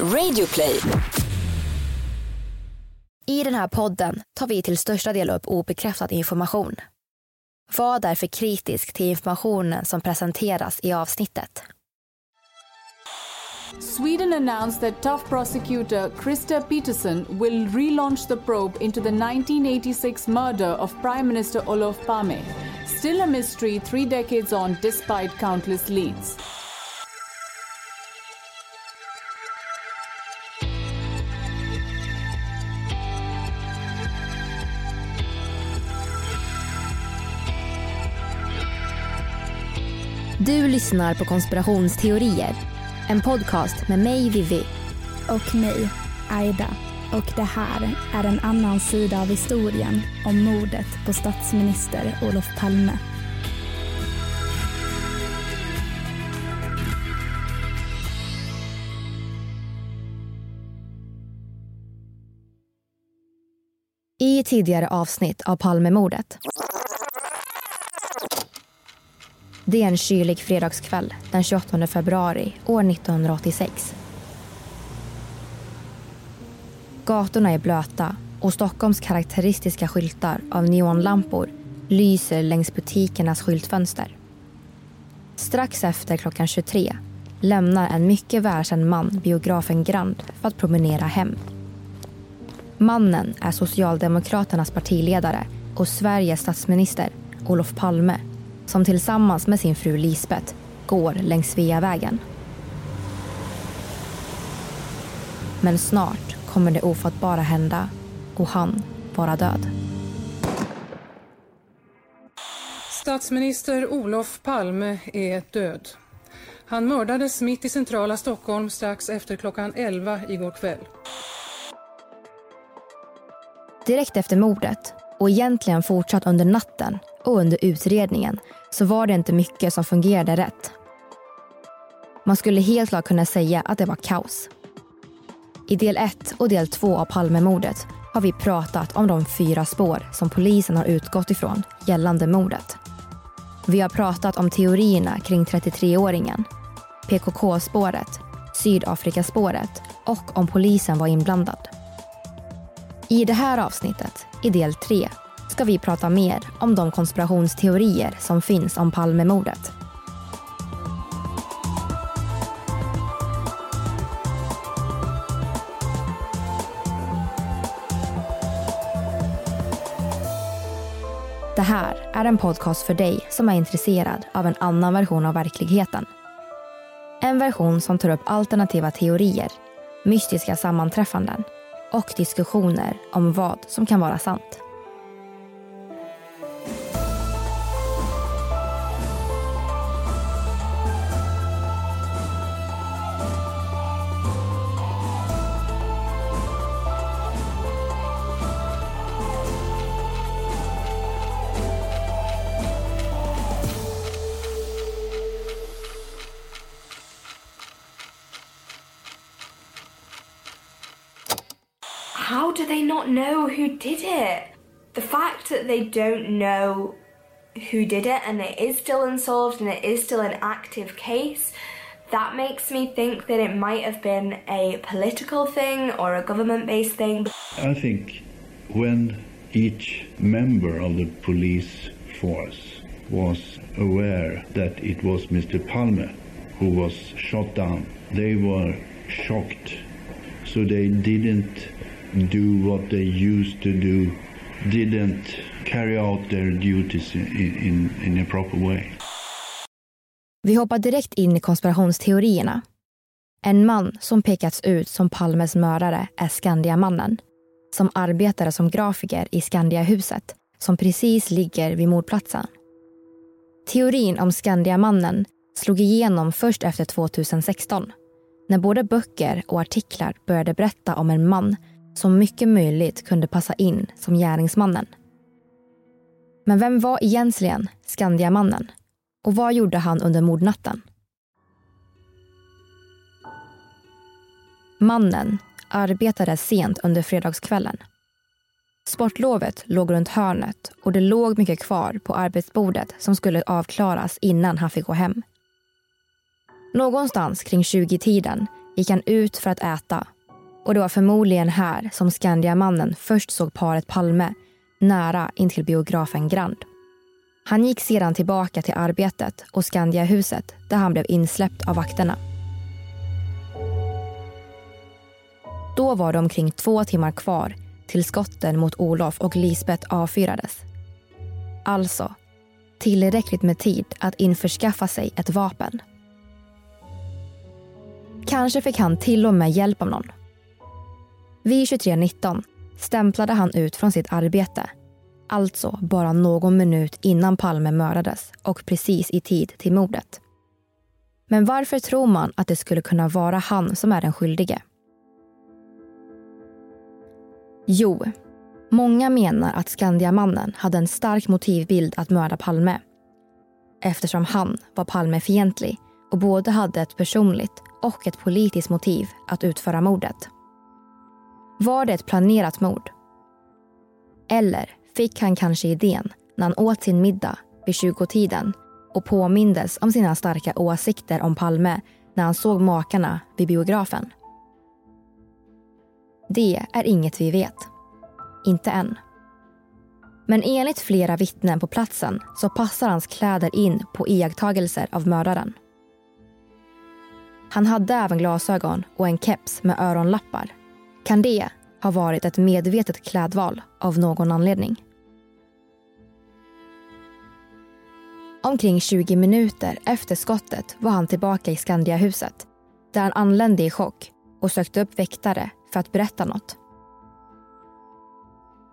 Radioplay. I den här podden tar vi till största del upp obekräftad information. Var därför kritisk till informationen som presenteras i avsnittet. Sweden announced that tough prosecutor Krista Peterson will relaunch the probe into the 1986 murder of Prime Minister Olof Palme. Still a mystery three decades on despite countless leads. Du lyssnar på Konspirationsteorier. En podcast med mig, Vivi. Och mig, Aida. Och det här är en annan sida av historien om mordet på statsminister Olof Palme. I tidigare avsnitt av Palmemordet. Det är en kylig fredagskväll den 28 februari år 1986. Gatorna är blöta och Stockholms karaktäristiska skyltar av neonlampor lyser längs butikernas skyltfönster. Strax efter klockan 23 lämnar en mycket välkänd man biografen Grand för att promenera hem. Mannen är Socialdemokraternas partiledare och Sveriges statsminister Olof Palme som tillsammans med sin fru Lisbeth går längs Sveavägen. Men snart kommer det ofattbara hända och han vara död. Statsminister Olof Palme är död. Han mördades mitt i centrala Stockholm strax efter klockan 11 igår kväll. Direkt efter mordet och egentligen fortsatt under natten och under utredningen så var det inte mycket som fungerade rätt. Man skulle helt klart kunna säga att det var kaos. I del 1 och del 2 av Palmemordet har vi pratat om de fyra spår som polisen har utgått ifrån gällande mordet. Vi har pratat om teorierna kring 33-åringen, PKK-spåret, Sydafrikaspåret och om polisen var inblandad. I det här avsnittet, i del 3, ska vi prata mer om de konspirationsteorier som finns om Palmemordet. Det här är en podcast för dig som är intresserad av en annan version av verkligheten. En version som tar upp alternativa teorier, mystiska sammanträffanden och diskussioner om vad som kan vara sant. Do they not know who did it? The fact that they don't know who did it and it is still unsolved and it is still an active case, that makes me think that it might have been a political thing or a government based thing. I think when each member of the police force was aware that it was Mr. Palmer who was shot down, they were shocked. So they didn't do what they used to do, didn't carry out their duties in, in, in a proper way. Vi hoppar direkt in i konspirationsteorierna. En man som pekats ut som Palmes mördare är Skandiamannen som arbetade som grafiker i Skandiahuset som precis ligger vid mordplatsen. Teorin om Skandiamannen slog igenom först efter 2016 när både böcker och artiklar började berätta om en man som mycket möjligt kunde passa in som gärningsmannen. Men vem var egentligen Skandiamannen? Och vad gjorde han under mordnatten? Mannen arbetade sent under fredagskvällen. Sportlovet låg runt hörnet och det låg mycket kvar på arbetsbordet som skulle avklaras innan han fick gå hem. Någonstans kring 20-tiden gick han ut för att äta. Och det var förmodligen här som Skandiamannen först såg paret Palme nära intill biografen Grand. Han gick sedan tillbaka till arbetet och Skandiahuset där han blev insläppt av vakterna. Då var det omkring två timmar kvar till skotten mot Olof och Lisbeth avfyrades. Alltså, tillräckligt med tid att införskaffa sig ett vapen. Kanske fick han till och med hjälp av någon. Vid 23.19 stämplade han ut från sitt arbete. Alltså bara någon minut innan Palme mördades och precis i tid till mordet. Men varför tror man att det skulle kunna vara han som är den skyldige? Jo, många menar att Skandiamannen hade en stark motivbild att mörda Palme. Eftersom han var Palmefientlig och både hade ett personligt och ett politiskt motiv att utföra mordet. Var det ett planerat mord? Eller fick han kanske idén när han åt sin middag vid 20-tiden och påmindes om sina starka åsikter om Palme när han såg makarna vid biografen? Det är inget vi vet. Inte än. Men enligt flera vittnen på platsen så passar hans kläder in på iakttagelser av mördaren. Han hade även glasögon och en keps med öronlappar. Kan det ha varit ett medvetet klädval av någon anledning? Omkring 20 minuter efter skottet var han tillbaka i Skandiahuset där han anlände i chock och sökte upp väktare för att berätta något.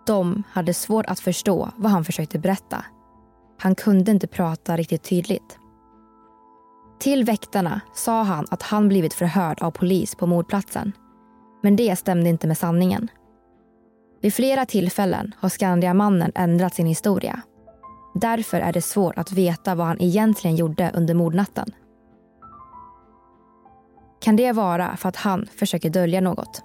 De hade svårt att förstå vad han försökte berätta. Han kunde inte prata riktigt tydligt. Till väktarna sa han att han blivit förhörd av polis på mordplatsen. Men det stämde inte med sanningen. Vid flera tillfällen har Skandiamannen ändrat sin historia. Därför är det svårt att veta vad han egentligen gjorde under mordnatten. Kan det vara för att han försöker dölja något?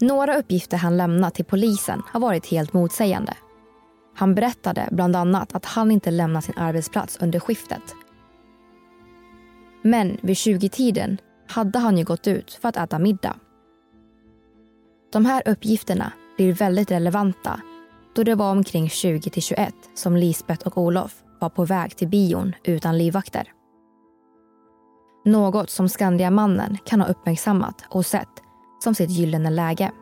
Några uppgifter han lämnat till polisen har varit helt motsägande. Han berättade bland annat att han inte lämnat sin arbetsplats under skiftet. Men vid 20-tiden hade han ju gått ut för att äta middag. De här uppgifterna blir väldigt relevanta då det var omkring 20–21 som Lisbeth och Olof var på väg till bion utan livvakter. Något som Skandiamannen kan ha uppmärksammat och sett som sitt gyllene läge.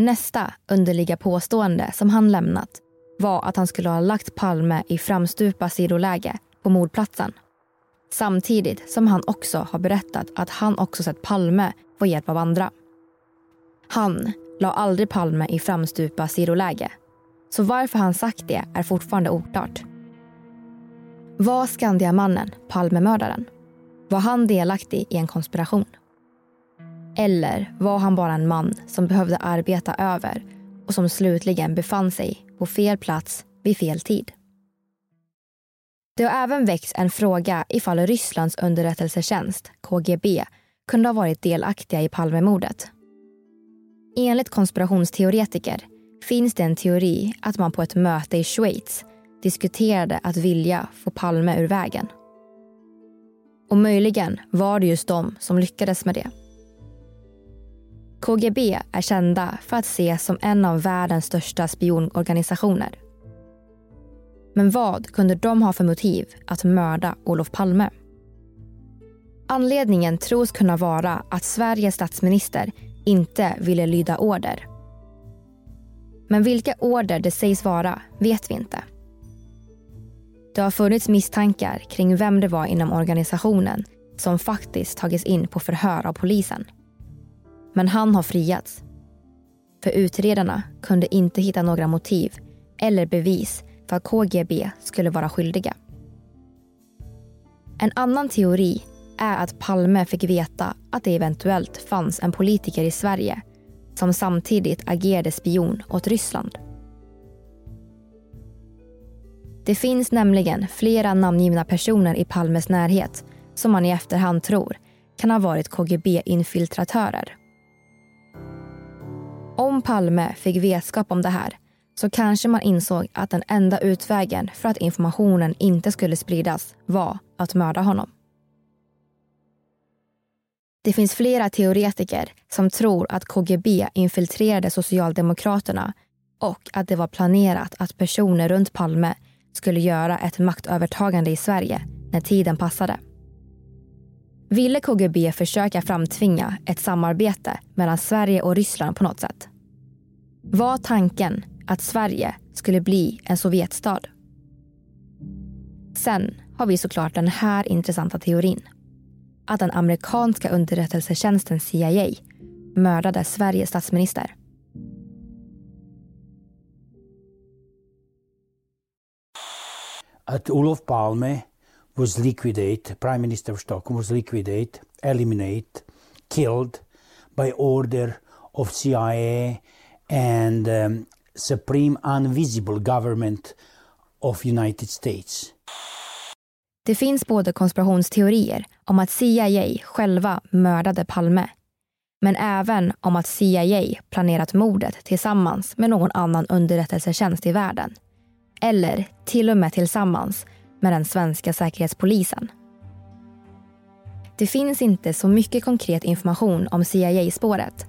Nästa underliga påstående som han lämnat var att han skulle ha lagt Palme i framstupa sidoläge på mordplatsen. Samtidigt som han också har berättat att han också sett Palme få hjälp av andra. Han la aldrig Palme i framstupa sidoläge. Så varför han sagt det är fortfarande oklart. Var Skandiamannen Palmemördaren? Var han delaktig i en konspiration? Eller var han bara en man som behövde arbeta över och som slutligen befann sig på fel plats vid fel tid? Det har även väckts en fråga ifall Rysslands underrättelsetjänst, KGB, kunde ha varit delaktiga i Palmemordet. Enligt konspirationsteoretiker finns det en teori att man på ett möte i Schweiz diskuterade att vilja få Palme ur vägen. Och möjligen var det just de som lyckades med det. KGB är kända för att ses som en av världens största spionorganisationer. Men vad kunde de ha för motiv att mörda Olof Palme? Anledningen tros kunna vara att Sveriges statsminister inte ville lyda order. Men vilka order det sägs vara vet vi inte. Det har funnits misstankar kring vem det var inom organisationen som faktiskt tagits in på förhör av polisen. Men han har friats. För utredarna kunde inte hitta några motiv eller bevis för att KGB skulle vara skyldiga. En annan teori är att Palme fick veta att det eventuellt fanns en politiker i Sverige som samtidigt agerade spion åt Ryssland. Det finns nämligen flera namngivna personer i Palmes närhet som man i efterhand tror kan ha varit KGB-infiltratörer. Om Palme fick vetskap om det här så kanske man insåg att den enda utvägen för att informationen inte skulle spridas var att mörda honom. Det finns flera teoretiker som tror att KGB infiltrerade Socialdemokraterna och att det var planerat att personer runt Palme skulle göra ett maktövertagande i Sverige när tiden passade. Ville KGB försöka framtvinga ett samarbete mellan Sverige och Ryssland på något sätt? Var tanken att Sverige skulle bli en Sovjetstad? Sen har vi såklart den här intressanta teorin. Att den amerikanska underrättelsetjänsten CIA mördade Sveriges statsminister. Att Olof Palme was liquidated, Prime Minister of Stockholm was liquidated, eliminated, killed by order of CIA and um, supreme invisible government of United States. Det finns både konspirationsteorier om att CIA själva mördade Palme men även om att CIA planerat mordet tillsammans med någon annan underrättelsetjänst i världen. Eller till och med tillsammans med den svenska säkerhetspolisen. Det finns inte så mycket konkret information om CIA-spåret.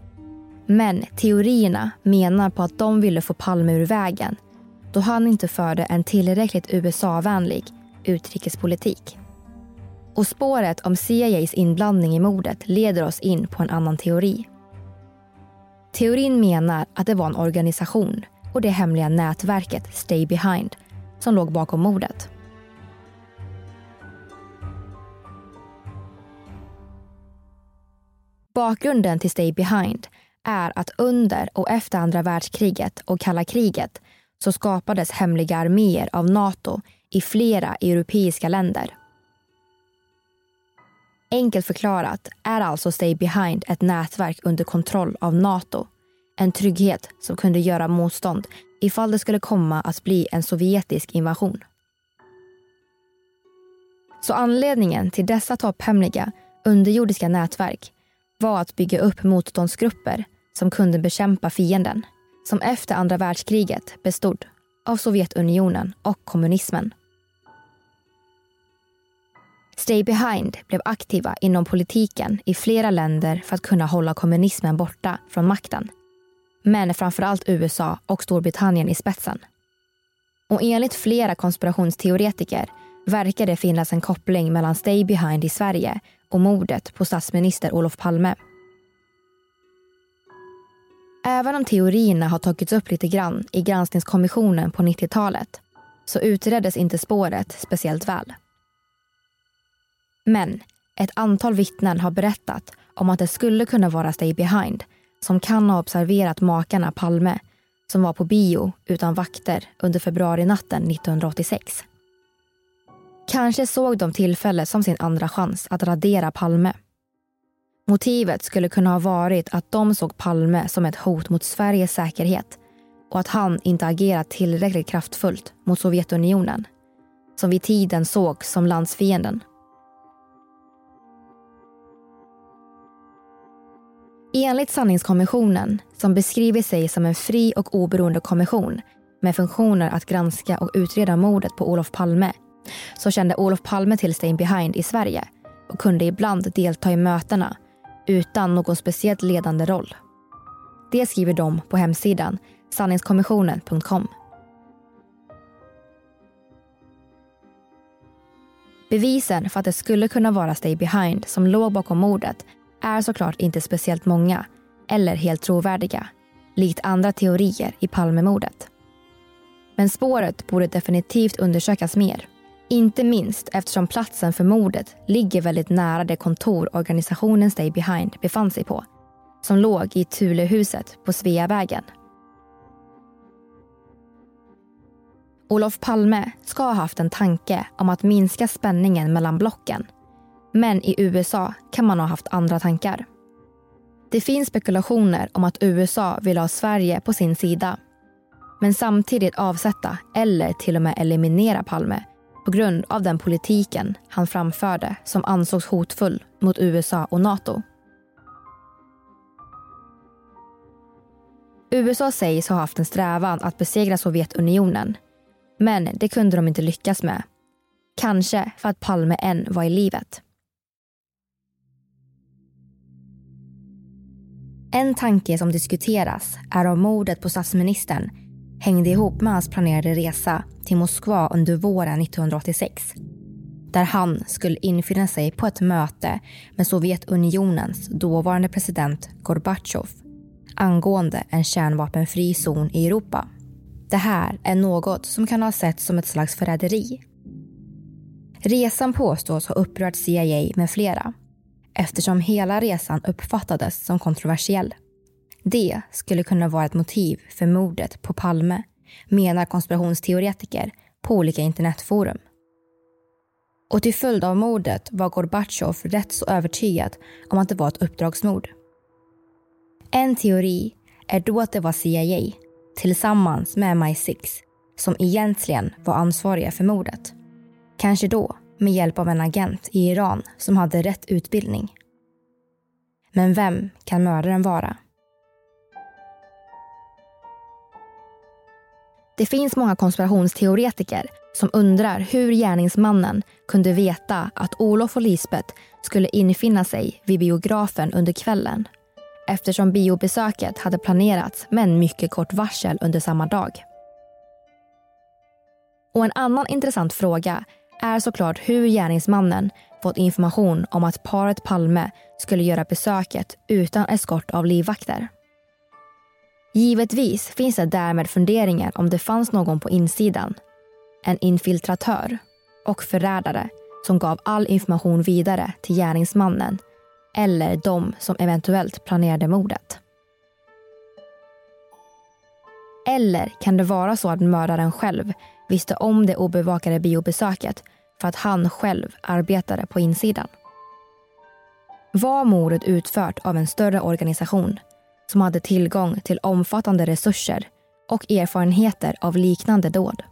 Men teorierna menar på att de ville få Palme ur vägen då han inte förde en tillräckligt USA-vänlig utrikespolitik. Och spåret om CIAs inblandning i mordet leder oss in på en annan teori. Teorin menar att det var en organisation och det hemliga nätverket Stay Behind som låg bakom mordet. Bakgrunden till Stay Behind är att under och efter andra världskriget och kalla kriget så skapades hemliga arméer av Nato i flera europeiska länder. Enkelt förklarat är alltså Stay Behind ett nätverk under kontroll av Nato. En trygghet som kunde göra motstånd ifall det skulle komma att bli en sovjetisk invasion. Så anledningen till dessa topphemliga underjordiska nätverk var att bygga upp motståndsgrupper som kunde bekämpa fienden som efter andra världskriget bestod av Sovjetunionen och kommunismen. Stay Behind blev aktiva inom politiken i flera länder för att kunna hålla kommunismen borta från makten. Men framförallt USA och Storbritannien i spetsen. Och enligt flera konspirationsteoretiker verkar det finnas en koppling mellan Stay Behind i Sverige och mordet på statsminister Olof Palme. Även om teorierna har tagits upp lite grann i granskningskommissionen på 90-talet så utreddes inte spåret speciellt väl. Men ett antal vittnen har berättat om att det skulle kunna vara Stay Behind som kan ha observerat makarna Palme som var på bio utan vakter under februarinatten 1986. Kanske såg de tillfället som sin andra chans att radera Palme. Motivet skulle kunna ha varit att de såg Palme som ett hot mot Sveriges säkerhet och att han inte agerat tillräckligt kraftfullt mot Sovjetunionen som vid tiden sågs som landsfienden. Enligt sanningskommissionen, som beskriver sig som en fri och oberoende kommission med funktioner att granska och utreda mordet på Olof Palme, så kände Olof Palme till Stay Behind i Sverige och kunde ibland delta i mötena utan någon speciellt ledande roll. Det skriver de på hemsidan sanningskommissionen.com. Bevisen för att det skulle kunna vara Stay Behind som låg bakom mordet är såklart inte speciellt många eller helt trovärdiga, likt andra teorier i Palmemordet. Men spåret borde definitivt undersökas mer. Inte minst eftersom platsen för mordet ligger väldigt nära det kontor organisationen Stay Behind befann sig på, som låg i Thulehuset på Sveavägen. Olof Palme ska ha haft en tanke om att minska spänningen mellan blocken men i USA kan man ha haft andra tankar. Det finns spekulationer om att USA vill ha Sverige på sin sida. Men samtidigt avsätta eller till och med eliminera Palme på grund av den politiken han framförde som ansågs hotfull mot USA och Nato. USA sägs ha haft en strävan att besegra Sovjetunionen. Men det kunde de inte lyckas med. Kanske för att Palme än var i livet. En tanke som diskuteras är om mordet på statsministern hängde ihop med hans planerade resa till Moskva under våren 1986. Där han skulle infinna sig på ett möte med Sovjetunionens dåvarande president Gorbatjov angående en kärnvapenfri zon i Europa. Det här är något som kan ha setts som ett slags förräderi. Resan påstås ha upprört CIA med flera eftersom hela resan uppfattades som kontroversiell. Det skulle kunna vara ett motiv för mordet på Palme, menar konspirationsteoretiker på olika internetforum. Och till följd av mordet var Gorbatjov rätt så övertygad om att det var ett uppdragsmord. En teori är då att det var CIA tillsammans med MI6 som egentligen var ansvariga för mordet. Kanske då med hjälp av en agent i Iran som hade rätt utbildning. Men vem kan mördaren vara? Det finns många konspirationsteoretiker som undrar hur gärningsmannen kunde veta att Olof och Lisbeth skulle infinna sig vid biografen under kvällen eftersom biobesöket hade planerats med en mycket kort varsel under samma dag. Och en annan intressant fråga är såklart hur gärningsmannen fått information om att paret Palme skulle göra besöket utan eskort av livvakter. Givetvis finns det därmed funderingar om det fanns någon på insidan, en infiltratör och förrädare som gav all information vidare till gärningsmannen eller de som eventuellt planerade mordet. Eller kan det vara så att mördaren själv visste om det obevakade biobesöket för att han själv arbetade på insidan? Var mordet utfört av en större organisation som hade tillgång till omfattande resurser och erfarenheter av liknande dåd?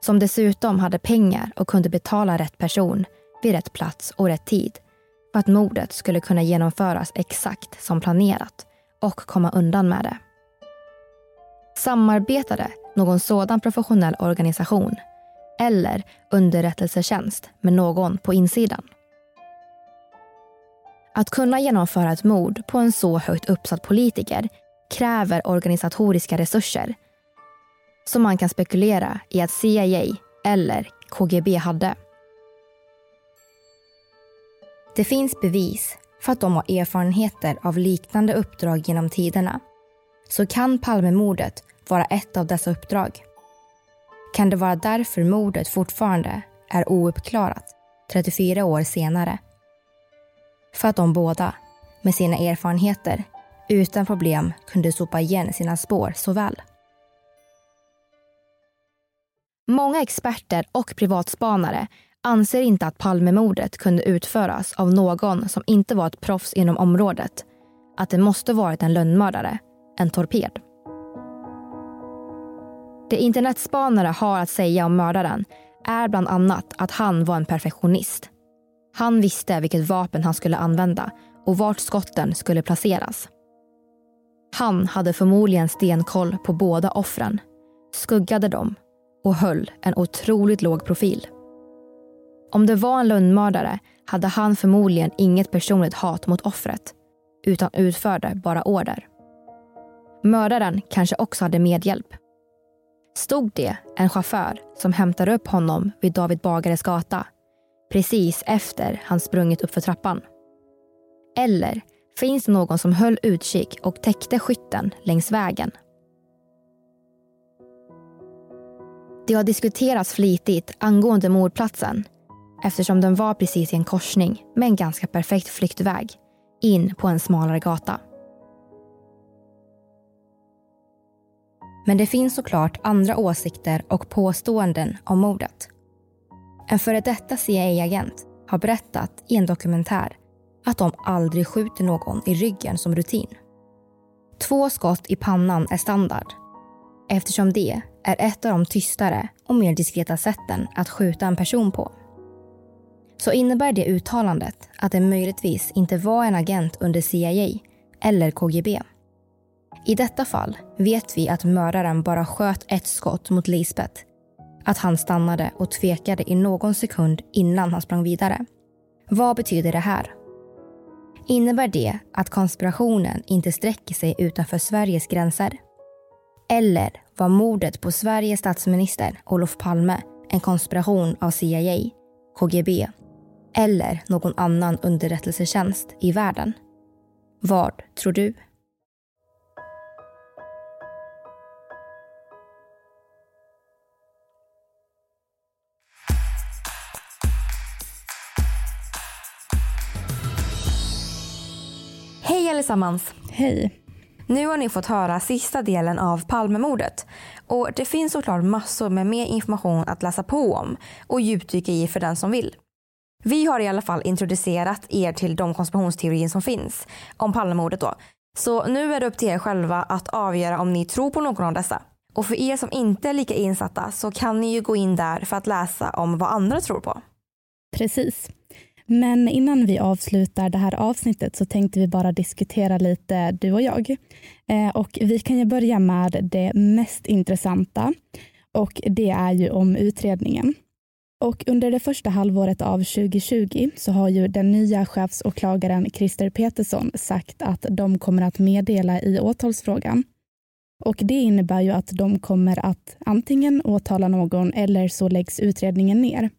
Som dessutom hade pengar och kunde betala rätt person vid rätt plats och rätt tid för att mordet skulle kunna genomföras exakt som planerat och komma undan med det. Samarbetade någon sådan professionell organisation eller underrättelsetjänst med någon på insidan? Att kunna genomföra ett mord på en så högt uppsatt politiker kräver organisatoriska resurser som man kan spekulera i att CIA eller KGB hade. Det finns bevis för att de har erfarenheter av liknande uppdrag genom tiderna. Så kan Palmemordet vara ett av dessa uppdrag? Kan det vara därför mordet fortfarande är ouppklarat 34 år senare? För att de båda, med sina erfarenheter, utan problem kunde sopa igen sina spår så väl. Många experter och privatspanare anser inte att Palmemordet kunde utföras av någon som inte var ett proffs inom området. Att det måste varit en lönnmördare, en torped. Det internetspanare har att säga om mördaren är bland annat att han var en perfektionist. Han visste vilket vapen han skulle använda och vart skotten skulle placeras. Han hade förmodligen stenkoll på båda offren, skuggade dem och höll en otroligt låg profil. Om det var en lönnmördare hade han förmodligen inget personligt hat mot offret utan utförde bara order. Mördaren kanske också hade medhjälp. Stod det en chaufför som hämtade upp honom vid David Bagares gata precis efter han sprungit upp för trappan? Eller finns det någon som höll utkik och täckte skytten längs vägen? Det har diskuterats flitigt angående mordplatsen eftersom den var precis i en korsning med en ganska perfekt flyktväg in på en smalare gata. Men det finns såklart andra åsikter och påståenden om mordet. En före detta CIA-agent har berättat i en dokumentär att de aldrig skjuter någon i ryggen som rutin. Två skott i pannan är standard eftersom det är ett av de tystare och mer diskreta sätten att skjuta en person på så innebär det uttalandet att det möjligtvis inte var en agent under CIA eller KGB. I detta fall vet vi att mördaren bara sköt ett skott mot Lisbeth. Att han stannade och tvekade i någon sekund innan han sprang vidare. Vad betyder det här? Innebär det att konspirationen inte sträcker sig utanför Sveriges gränser? Eller var mordet på Sveriges statsminister Olof Palme en konspiration av CIA, KGB eller någon annan underrättelsetjänst i världen? Vad tror du? Allesammans! Hej. Nu har ni fått höra sista delen av Palmemordet. Och det finns såklart massor med mer information att läsa på om och djupdyka i för den som vill. Vi har i alla fall introducerat er till de konspirationsteorier som finns om Palmemordet då. Så nu är det upp till er själva att avgöra om ni tror på någon av dessa. Och för er som inte är lika insatta så kan ni ju gå in där för att läsa om vad andra tror på. Precis. Men innan vi avslutar det här avsnittet så tänkte vi bara diskutera lite, du och jag. Eh, och vi kan ju börja med det mest intressanta och det är ju om utredningen. Och under det första halvåret av 2020 så har ju den nya chefsåklagaren Christer Petersson sagt att de kommer att meddela i åtalsfrågan. Och det innebär ju att de kommer att antingen åtala någon eller så läggs utredningen ner.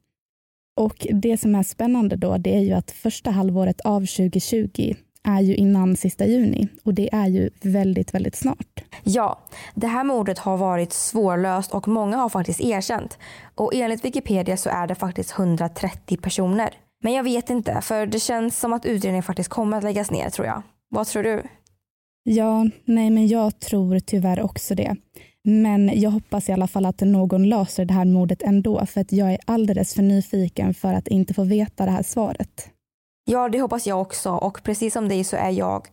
Och det som är spännande då, det är ju att första halvåret av 2020 är ju innan sista juni och det är ju väldigt, väldigt snart. Ja, det här mordet har varit svårlöst och många har faktiskt erkänt. Och enligt Wikipedia så är det faktiskt 130 personer. Men jag vet inte, för det känns som att utredningen faktiskt kommer att läggas ner tror jag. Vad tror du? Ja, nej men jag tror tyvärr också det. Men jag hoppas i alla fall att någon löser det här mordet ändå för att jag är alldeles för nyfiken för att inte få veta det här svaret. Ja, det hoppas jag också och precis som dig så är jag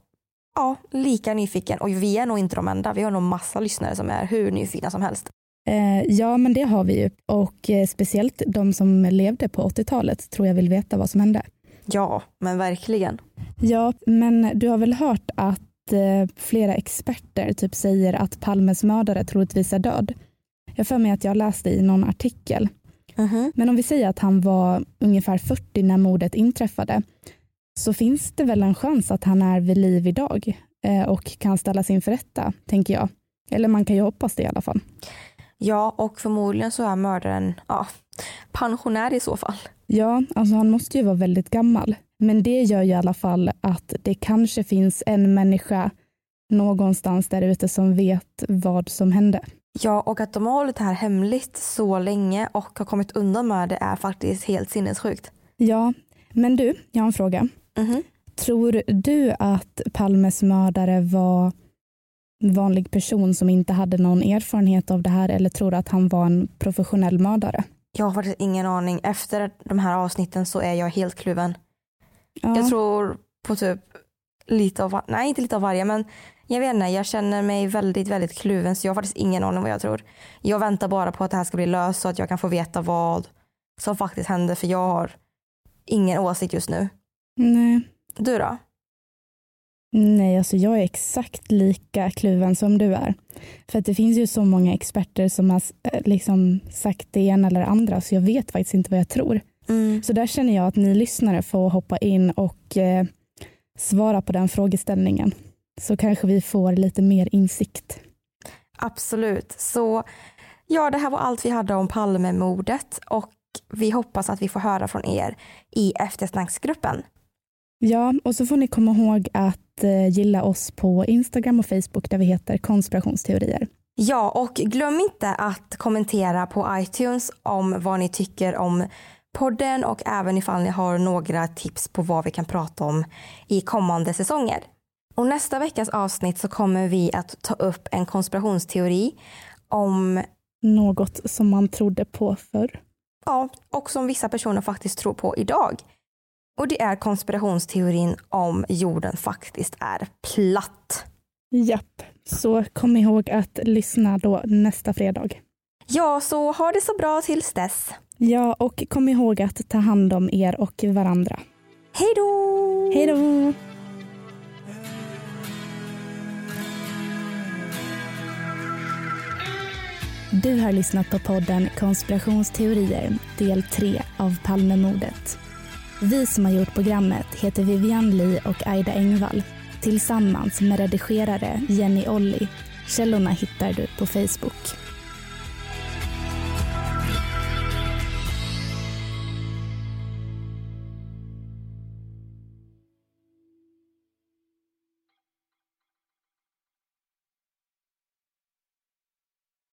ja, lika nyfiken och vi är nog inte de enda. Vi har nog massa lyssnare som är hur nyfikna som helst. Eh, ja, men det har vi ju och eh, speciellt de som levde på 80-talet tror jag vill veta vad som hände. Ja, men verkligen. Ja, men du har väl hört att flera experter typ säger att Palmes mördare troligtvis är död. Jag för mig att jag läste i någon artikel. Mhm. Men om vi säger att han var ungefär 40 när mordet inträffade så finns det väl en chans att han är vid liv idag eh, och kan ställas inför rätta, tänker jag. Eller man kan ju hoppas det i alla fall. Ja, och förmodligen så är mördaren ja, pensionär i så fall. Ja, alltså han måste ju vara väldigt gammal. Men det gör ju i alla fall att det kanske finns en människa någonstans där ute som vet vad som hände. Ja, och att de har hållit det här hemligt så länge och har kommit undan med det är faktiskt helt sinnessjukt. Ja, men du, jag har en fråga. Mhm. Tror du att Palmes mördare var en vanlig person som inte hade någon erfarenhet av det här eller tror du att han var en professionell mördare? Jag har faktiskt ingen aning. Efter de här avsnitten så är jag helt kluven. Ja, Jag tror på typ lite av, var- nej inte lite av varje men jag vet inte, jag känner mig väldigt, väldigt kluven så jag har faktiskt ingen aning vad jag tror. Jag väntar bara på att det här ska bli löst så att jag kan få veta vad som faktiskt hände för jag har ingen åsikt just nu. nej. Du då? Nej, alltså jag är exakt lika kluven som du är. För att det finns ju så många experter som har eh, liksom sagt det ena eller det andra så jag vet faktiskt inte vad jag tror. Mm. Så där känner jag att ni lyssnare får hoppa in och eh, svara på den frågeställningen. Så kanske vi får lite mer insikt. Absolut. Så ja, det här var allt vi hade om Palmemordet och vi hoppas att vi får höra från er i eftersnacksgruppen. Ja, och så får ni komma ihåg att eh, gilla oss på Instagram och Facebook där vi heter konspirationsteorier. Ja, och glöm inte att kommentera på iTunes om vad ni tycker om podden och även ifall ni har några tips på vad vi kan prata om i kommande säsonger. Och nästa veckas avsnitt så kommer vi att ta upp en konspirationsteori om, Något som man trodde på förr. ja, och som vissa personer faktiskt tror på idag. Och det är konspirationsteorin om jorden faktiskt är platt. Japp, så kom ihåg att lyssna då nästa fredag. Ja, så ha det så bra tills dess. Ja, och kom ihåg att ta hand om er och varandra. Hej då! Hej då! Du har lyssnat på podden Konspirationsteorier del 3 av Palmemordet. Vi som har gjort programmet heter Vivian Lee och Aida Engvall tillsammans med redigerare Jenny Olli. Källorna hittar du på Facebook.